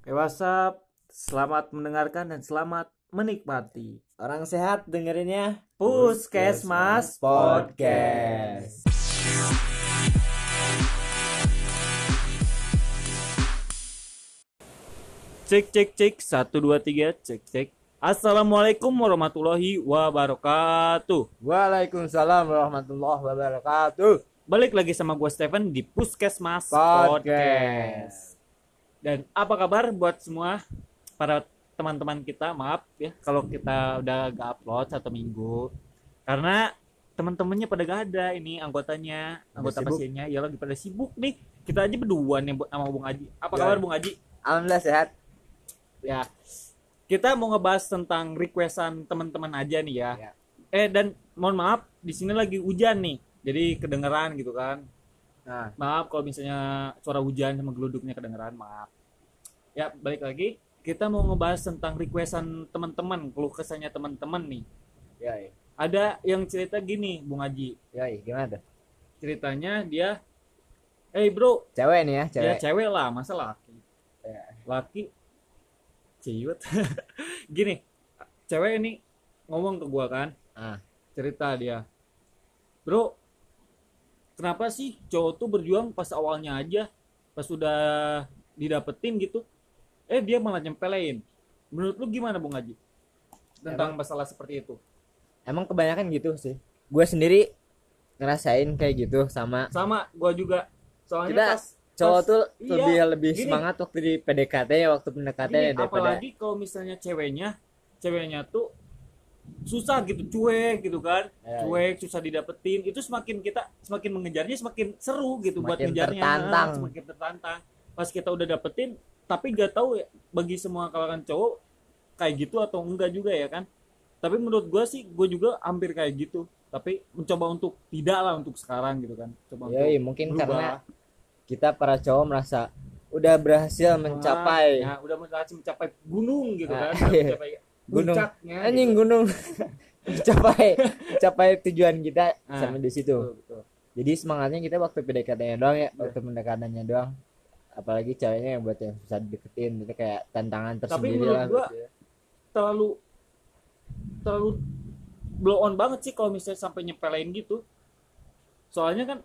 Oke, WhatsApp. Selamat mendengarkan dan selamat menikmati. Orang sehat dengerinnya Puskesmas Podcast. Cek cek cek satu dua tiga cek cek. Assalamualaikum warahmatullahi wabarakatuh. Waalaikumsalam warahmatullahi wabarakatuh Balik lagi sama gue Steven di Puskesmas Podcast. Podcast. Dan apa kabar buat semua para teman-teman kita? Maaf ya kalau kita udah gak upload satu minggu karena teman-temannya pada gak ada ini anggotanya, anggota sibuk. pasiennya ya lagi pada sibuk nih. Kita aja berdua nih Bu- sama Bung Aji. Apa Ya. kabar Bung Aji? Alhamdulillah sehat Ya. Kita mau ngebahas tentang requestan teman-teman aja nih ya. Ya. Eh dan mohon maaf di sini lagi hujan nih. Jadi kedengeran gitu kan. Nah Maaf kalau misalnya suara hujan sama geluduknya kedengeran, maaf. Ya, balik lagi. Kita mau ngebahas tentang requestan teman-teman, keluh kesahnya teman-teman nih. Ya ya Ada yang cerita gini, Bung Haji. Ya gimana tuh Ceritanya dia Eh bro, Cewek nih ya ya cewek cewek lah, masa laki. Ya. Laki ciut. gini, cewek ini ngomong ke gua kan, Ah. cerita dia. Bro, kenapa sih cowok tuh berjuang pas awalnya aja, pas udah didapetin gitu, eh dia malah nyempelin. Menurut lu gimana Bung Haji? Tentang masalah seperti itu. Emang kebanyakan gitu sih Gue sendiri ngerasain kayak gitu sama Sama gua juga. Soalnya Kita pas cowok pas- tuh iya, lebih lebih gini. semangat waktu di PDKT ya waktu pendekatan gini, ya daripada apalagi kalau misalnya ceweknya, ceweknya tuh susah gitu, cuek gitu kan. Ya, cuek susah didapetin itu semakin kita semakin mengejarnya semakin seru gitu buat Semakin ngejarnya tertantang. semakin tertantang pas kita udah dapetin tapi gak tahu ya bagi semua kalangan cowok kayak gitu atau enggak juga ya kan tapi menurut gue sih gue juga hampir kayak gitu tapi mencoba untuk tidak lah untuk sekarang gitu kan coba Ya, untuk mungkin berubah. karena kita para cowok merasa udah berhasil mencapai ya, udah berhasil mencapai gunung gitu Ah, kan iya. mencapai Gunung. puncaknya anjing gitu. gunung mencapai mencapai tujuan kita Ah, sampai di situ Betul, betul. jadi semangatnya kita waktu PDKT-nya doang ya Iya. waktu pendekatannya doang apalagi ceweknya yang buat yang susah deketin itu kayak tantangan tersendiri menurut lah gua- terlalu terlalu blow on banget sih kalau misalnya sampai nyepelin gitu soalnya kan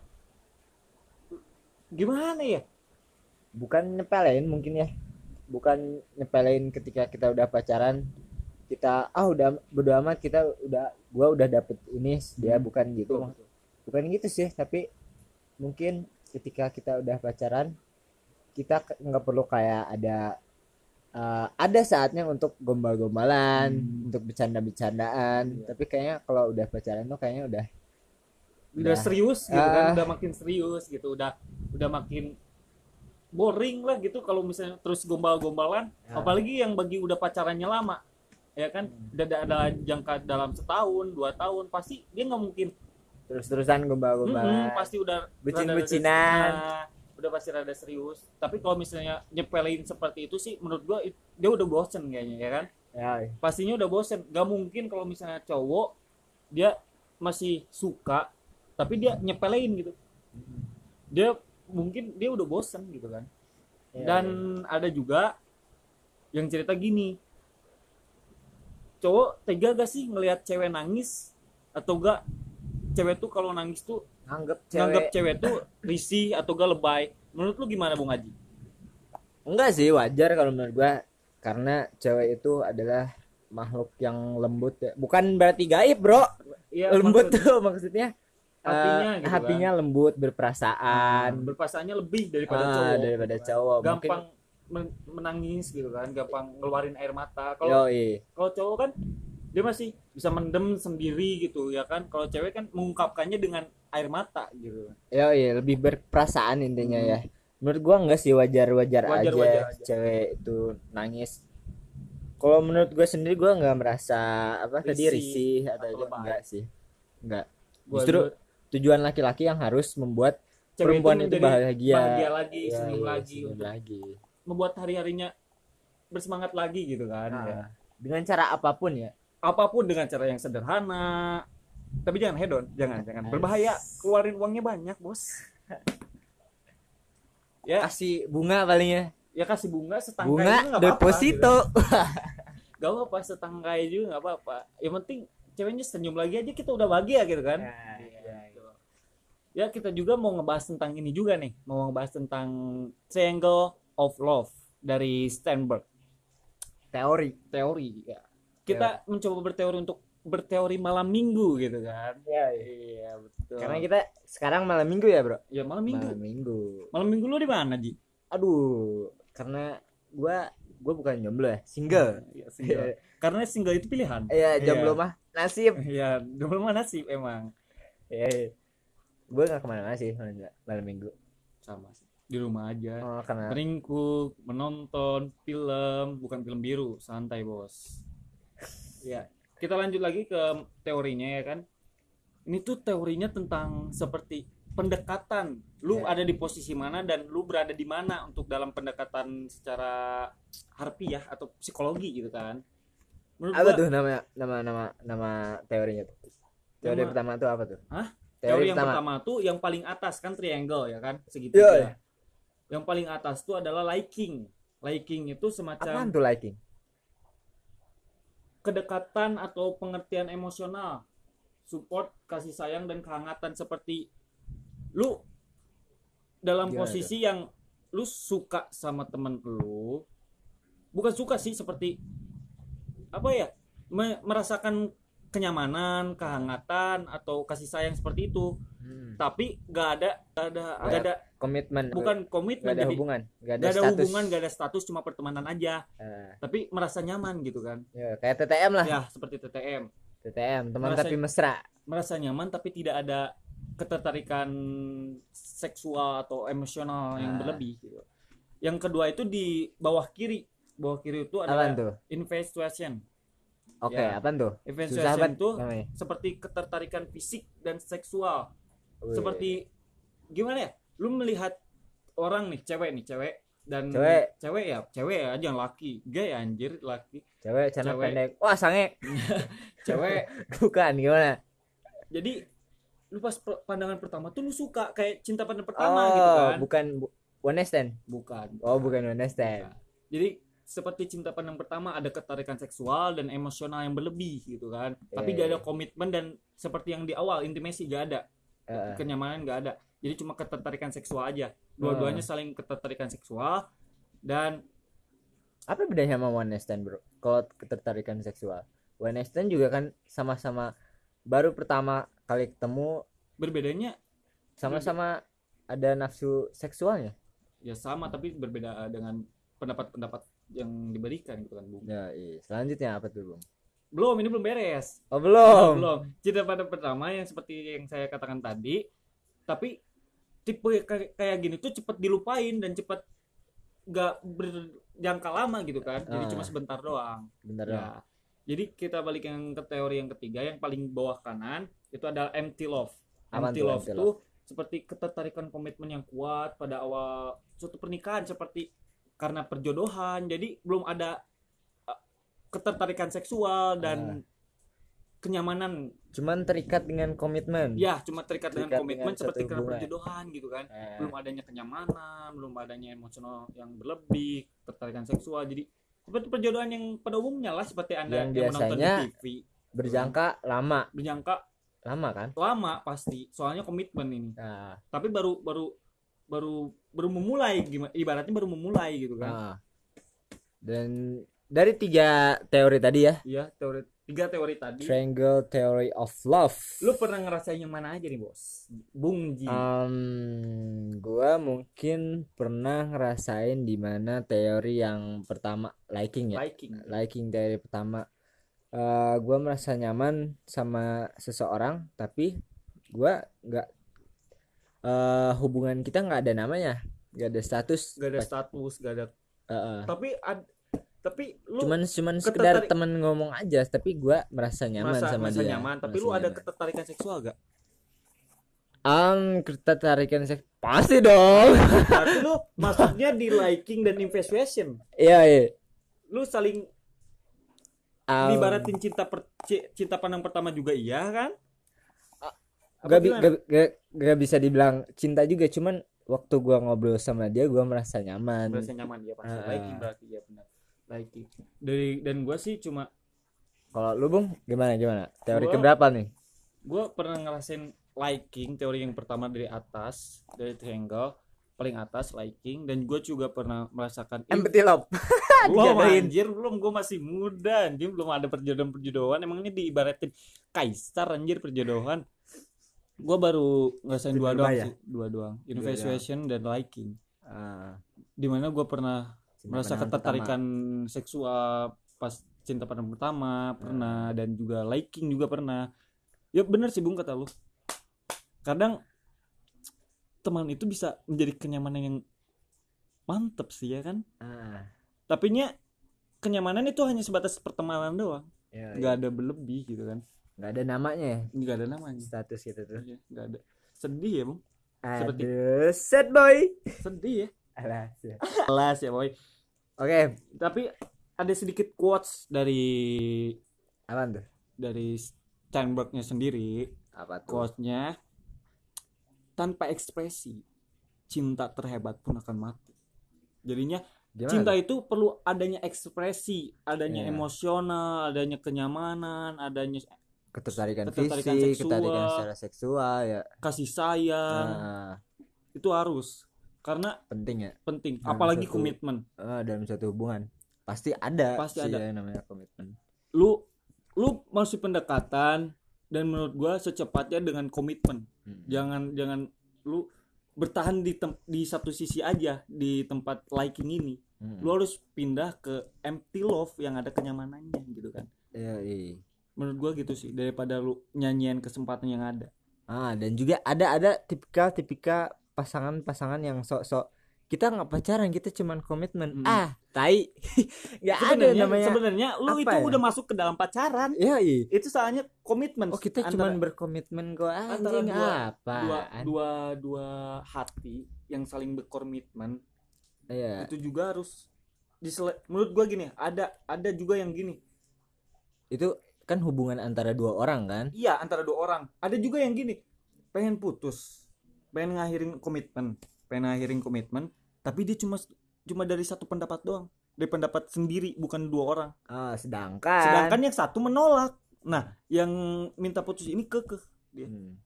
gimana ya bukan nyepelin mungkin ya bukan nyepelin ketika kita udah pacaran kita ah udah bodo amat kita udah gua udah dapet ini dia Hmm. bukan gitu Betul, betul. bukan gitu sih tapi mungkin ketika kita udah pacaran kita nggak perlu kayak ada eh, ada saatnya untuk gombal-gombalan Hmm. untuk bercanda-bercandaan Iya. tapi kayaknya kalau udah pacaran tuh kayaknya udah udah Udah. serius gitu kan Ah. udah makin serius gitu udah udah makin boring lah gitu kalau misalnya terus gombal-gombalan Ya. apalagi yang bagi udah pacarannya lama ya kan? Hmm. udah ada, ada jangka dalam setahun dua tahun pasti dia nggak mungkin. Terus-terusan gombal-gombalan Mm-mm, pasti udah Bucin-bucinan. udah pasti rada serius. Tapi kalau misalnya nyepelin seperti itu sih menurut gua dia udah bosen kayaknya ya kan? Ya pastinya udah bosen. Gak mungkin kalau misalnya cowok dia masih suka tapi dia nyepelin gitu. Dia mungkin dia udah bosen gitu kan? Ya, dan ada juga yang cerita gini cowok tega gak sih ngelihat cewek nangis? Atau gak cewek tuh kalau nangis tuh nganggap cewek. cewek tuh risih atau gak lebay. Menurut lu gimana Bung Haji? Enggak sih wajar kalau menurut gua. Karena cewek itu adalah makhluk yang lembut ya. bukan berarti gaib bro. Iya, lembut maksud- tuh maksudnya eh, hatinya gitu hatinya lembut berperasaan. Berpasannya lebih daripada Ah, cowok. daripada kan. cowok gampang menangis gitu kan gampang ngeluarin air mata. Kalau kalau cowok kan dia masih bisa mendem sendiri gitu ya kan? Kalau cewek kan mengungkapkannya dengan air mata gitu. Yoi, lebih berperasaan intinya Hmm. ya menurut gua enggak sih wajar-wajar aja, Wajar-wajar aja. cewek itu nangis. Kalau menurut gua sendiri gua nggak merasa apa tadi Risih atau, atau itu enggak sih. Enggak. Gua Justru dulu- tujuan laki-laki yang harus membuat cewek perempuan itu menjadi bahagia. bahagia lagi Ya, senyum iya, lagi senyum lagi membuat hari harinya bersemangat lagi gitu kan Nah, ya. dengan cara apa pun ya. Apa pun dengan cara yang sederhana. Tapi jangan hedon jangan jangan. Berbahaya keluarin uangnya banyak bos. Ya. Kasih bunga palingnya ya. Kasih bunga setangkai bunga juga apa-apa, deposito. gitu. Gak apa-apa setangkai juga nggak apa-apa. Yang penting ceweknya senyum lagi aja kita udah bahagia gitu kan. Iya, Gitu. ya kita juga mau ngebahas tentang ini juga nih. Mau ngebahas tentang triangle of love dari Steinberg teori. Teori ya. Kita mencoba berteori untuk berteori malam minggu gitu kan. Ya, iya betul. Karena kita sekarang malam minggu ya bro? Ya malam minggu. Malam minggu. Malam minggu lu di mana Ji? Aduh karena gua gua bukan jomblo ya single. Iya, single. karena single itu pilihan. Iya, jomblo Iya. mah nasib. Iya, jomblo mana sih emang. Iya. Gue gak ke mana-mana sih malam, malam minggu. sama sih di rumah aja Oh, karena meringkuk menonton film bukan film biru santai bos ya kita lanjut lagi ke teorinya ya kan ini tuh teorinya tentang seperti pendekatan lu Ya. ada di posisi mana dan lu berada di mana untuk dalam pendekatan secara harfiah atau psikologi gitu kan menurut apa gua, tuh nama nama nama nama teorinya tuh? Teori Nama- pertama tuh apa tuh? Hah? Teori, teori yang pertama. pertama tuh yang paling atas kan triangle ya kan segitiga Iya, iya. Yang paling atas tuh adalah liking. Liking itu semacam tuh liking? kedekatan atau pengertian emosional. Support kasih sayang dan kehangatan seperti lu dalam Gimana posisi yang lu suka sama temen lu. Bukan suka sih seperti apa ya? Me- merasakan kenyamanan kehangatan atau kasih sayang seperti itu Hmm. tapi gak ada gak ada Nggak gak ada Komitmen. bukan Gak komitmen ada jadi hubungan. Gak ada, gak ada status. hubungan gak ada status cuma pertemanan aja Eh, tapi merasa nyaman gitu kan ya, kayak TTM lah. ya seperti TTM TTM, teman Merasa- tapi mesra. merasa nyaman tapi tidak ada ketertarikan seksual atau emosional yang Ah. berlebih gitu. Yang kedua itu di bawah kiri. Bawah kiri itu adalah tuh? infatuation. Oke, Ya. apaan tuh? Susah Infatuation banget itu namanya. seperti ketertarikan fisik dan seksual. Wih. Seperti gimana ya? Lu melihat orang nih, cewek nih, cewek dan Cewek. cewek ya, cewek ya, jangan laki. Gay anjir, laki. cewek celana cewek. pendek. Wah, sange. Cewek. Bukan gimana? Jadi lu pas pandangan pertama tuh lu suka kayak cinta pandangan pertama oh, gitu kan. bukan bu- one night stand. Bukan. Oh, bukan one night stand. Nah, jadi seperti cinta pandang pertama ada ketertarikan seksual dan emosional yang berlebih gitu kan. Tapi Iya, gak ada iya. komitmen dan seperti yang di awal intimasi gak ada, Heeh. kenyamanan gak ada. Jadi cuma ketertarikan seksual aja. Dua-duanya Ah. saling ketertarikan seksual dan Apa bedanya sama one night stand, Bro? Kalau ketertarikan seksual. One night stand juga kan sama-sama baru pertama kali ketemu berbedanya sama-sama ada nafsu seksualnya. ya sama tapi berbeda dengan pendapat-pendapat yang diberikan gitu kan, Bung. Ya, iya. Selanjutnya apa tuh, Bung? Belum, ini belum beres. Oh, belum. belum cinta pada pertama yang seperti yang saya katakan tadi tapi tipe kayak gini tuh cepat dilupain dan cepat gak berjangka lama gitu kan. Jadi Ah. cuma sebentar doang. Bentar ya. jadi kita balik yang ke teori yang ketiga yang paling bawah kanan itu adalah empty love Apaan empty love empty tuh seperti ketertarikan komitmen yang kuat pada awal suatu pernikahan seperti karena perjodohan. Jadi belum ada uh, ketertarikan seksual dan Ah. kenyamanan Cuman terikat dengan komitmen. Ya, cuma terikat dengan Terikat komitmen dengan seperti karena perjodohan gitu kan. Eh, Belum adanya kenyamanan, belum adanya emosional yang berlebih, ketertarikan seksual. Jadi seperti perjodohan yang pada umumnya lah seperti Anda Yang yang, menonton di TV. berjangka lama, Berjangka lama kan? lama pasti, soalnya komitmen ini. Nah, Tapi baru baru baru baru memulai gimana ibaratnya baru memulai gitu kan. nah. Dan dari tiga teori tadi ya, Iya, teori tiga teori tadi. triangle theory of love. Lu pernah ngerasain yang mana aja nih, Bos? Bung Ji. Um, gua mungkin pernah ngerasain di mana teori yang pertama liking ya. liking. Liking teori pertama. Eh, gua merasa nyaman sama seseorang, tapi gua nggak eh hubungan kita nggak ada namanya, nggak ada status. Gak ada status, gak ada. Eh, eh. Tapi ad, tapi lu cuman cuman sekedar temen ngomong aja, tapi gua merasa nyaman merasa, sama merasa dia. nyaman tapi Merasa lu ada ketertarikan seksual gak? Um, ketertarikan seks pasti dong. Berarti lu maksudnya di liking dan infatuation. Iya, iya. Lu saling Um, dibaratin cinta per, ci- cinta pandang pertama juga iya kan? Apa gak, bi- gak, gak- gak bisa dibilang cinta juga cuman waktu gua ngobrol sama dia gua merasa nyaman Berasa nyaman ya pas Ah. liking berarti ya benar. Liking. Dari dan gua sih cuma kalau lu bung gimana gimana? Teori Gua- keberapa nih? gua pernah ngerasain liking teori yang pertama dari atas dari triangle paling atas liking dan gue juga pernah merasakan "Ih, empty love Belum Dijodohin. anjir belum gue masih muda anjir belum ada perjodohan perjodohan emang ini diibaratin kaisar anjir perjodohan. Gue baru ngerasain Di dua doang sih dua doang. Infatuation dan liking. Ah, di mana gue pernah merasa ketertarikan seksual pas cinta pandangan pertama pernah dan juga liking juga pernah. Ya bener sih bung kata lu. Kadang teman itu bisa menjadi kenyamanan yang mantep sih ya kan? Pertama. ah. Tapi nya kenyamanan itu hanya sebatas pertemanan doang. Ya, nggak ada berlebih gitu kan. Nggak ada namanya ya? Nggak ada namanya. Status gitu tuh. Iya, nggak ada. Sedih ya bung? Seperti- aduh sad boy. Sedih ya? Alas ya. kelas ya boy oke. Tapi ada sedikit quotes dari apa tuh? dari Steinbergnya sendiri. Apa tuh? Quotesnya tanpa ekspresi cinta terhebat pun akan mati. Jadinya Gimana cinta tuh? itu perlu adanya ekspresi adanya Iya. emosional adanya kenyamanan adanya ketertarikan, ketertarikan fisik seksual. ketertarikan secara seksual ya. kasih sayang. Nah, itu harus karena penting ya penting Dalam apalagi satu- komitmen Ah, dalam suatu hubungan pasti ada Pasti sih ada. yang namanya komitmen lu lu masih pendekatan dan menurut gua secepatnya dengan komitmen Hmm. jangan jangan lu bertahan di tem- di satu sisi aja di tempat liking ini Hmm. lu harus pindah ke empty love yang ada kenyamanannya gitu kan Iya, iya. menurut gua gitu sih daripada lu nyanyian kesempatan yang ada ah dan juga ada ada tipikal tipikal pasangan-pasangan yang sok-sok kita nggak pacaran kita cuman komitmen Hmm. ah tai nggak ada sebenarnya namanya sebenarnya lu itu ya? udah masuk ke dalam pacaran Iya, iya. itu soalnya komitmen Oh kita antara- cuman berkomitmen kok antara anjing dua- apa? dua dua dua hati yang saling berkomitmen Iya. itu juga harus disele- menurut gua gini ada ada juga yang gini Itu kan hubungan antara dua orang kan? iya antara dua orang ada juga yang gini pengen putus pengen ngakhirin komitmen pengen ngakhirin komitmen tapi dia cuma cuma dari satu pendapat doang dari pendapat sendiri bukan dua orang. Ah, sedangkan sedangkan yang satu menolak. Nah yang minta putus ini kekeh dia. Hmm.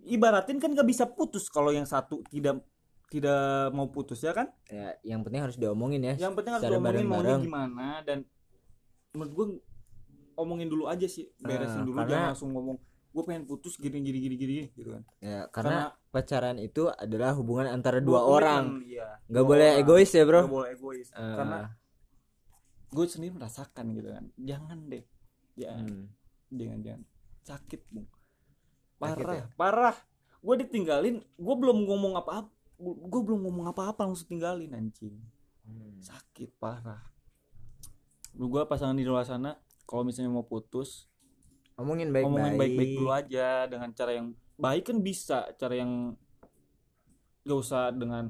ibaratin kan gak bisa putus kalau yang satu tidak tidak mau putus ya kan? Ya yang penting harus diomongin ya. yang penting harus diomongin maunya gimana dan menurut gue omongin dulu aja sih beresin Ah, dulu karena- jangan langsung ngomong gue pengen putus gini gini gini gini gitu kan Ya, karena pacaran itu adalah hubungan antara dua orang. iya, Nggak dua boleh orang. egois ya, Bro. Nggak boleh egois Eh, karena gue sendiri merasakan gitu kan jangan deh ya hmm. jangan jangan sakit bung Sakit parah ya? parah gue ditinggalin gue belum ngomong apa apa gue belum ngomong apa apa langsung tinggalin anjing Hmm. sakit parah lu gua pasangan di luar sana kalau misalnya mau putus Omongin baik-baik. ngomongin baik-baik dulu aja dengan cara yang baik kan bisa cara yang gak usah dengan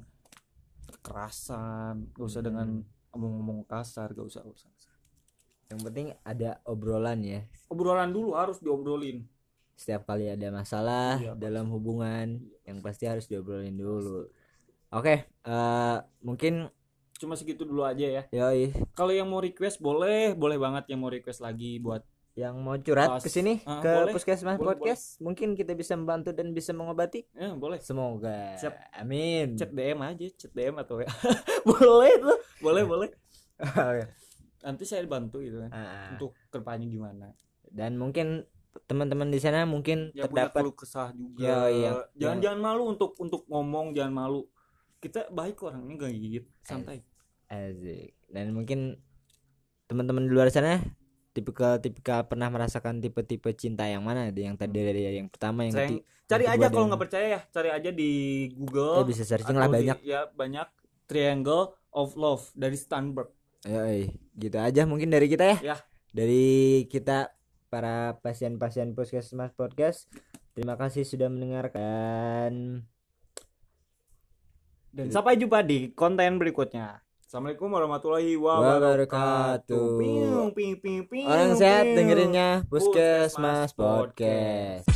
kekerasan gak usah Hmm. dengan ngomong-ngomong kasar gak usah, gak usah Yang penting ada obrolan ya. obrolan dulu harus diobrolin Setiap kali ada masalah Iya, dalam hubungan, yang pasti harus diobrolin dulu. Oke, eh mungkin cuma segitu dulu aja ya yoi kalau yang mau request boleh boleh banget yang mau request lagi buat yang mau curhat Pas. ke sini Ah, ke boleh. Puskesmas Boleh, Podcast, mungkin kita bisa membantu dan bisa mengobati. eh boleh Semoga. Siap. Amin. chat DM aja chat DM atau ya boleh tuh boleh boleh nanti saya bantu gitu kan Ah, untuk ke depannya gimana dan mungkin teman-teman di sana mungkin punya terdapat kesah juga Ya, iya. jangan Yang- jangan malu untuk untuk ngomong jangan malu kita baik kok orangnya gak gigit santai Asik. Dan mungkin teman-teman di luar sana tipikal-tipikal pernah merasakan tipe-tipe cinta yang mana? Yang tadi dari yang pertama yang Sayang, cari yang aja kalau nggak percaya ya cari aja di Google bisa searching lah atau di- banyak. ya banyak Triangle of Love dari Steinberg Yoi, gitu aja mungkin dari kita ya. Ya. Dari kita para pasien-pasien Puskesmas Podcast. Terima kasih sudah mendengarkan. dan sampai jumpa di konten berikutnya Assalamualaikum warahmatullahi wabarakatuh. Piung, ping, ping, ping, Orang sehat dengerinnya Puskesmas Puskesmas Podcast.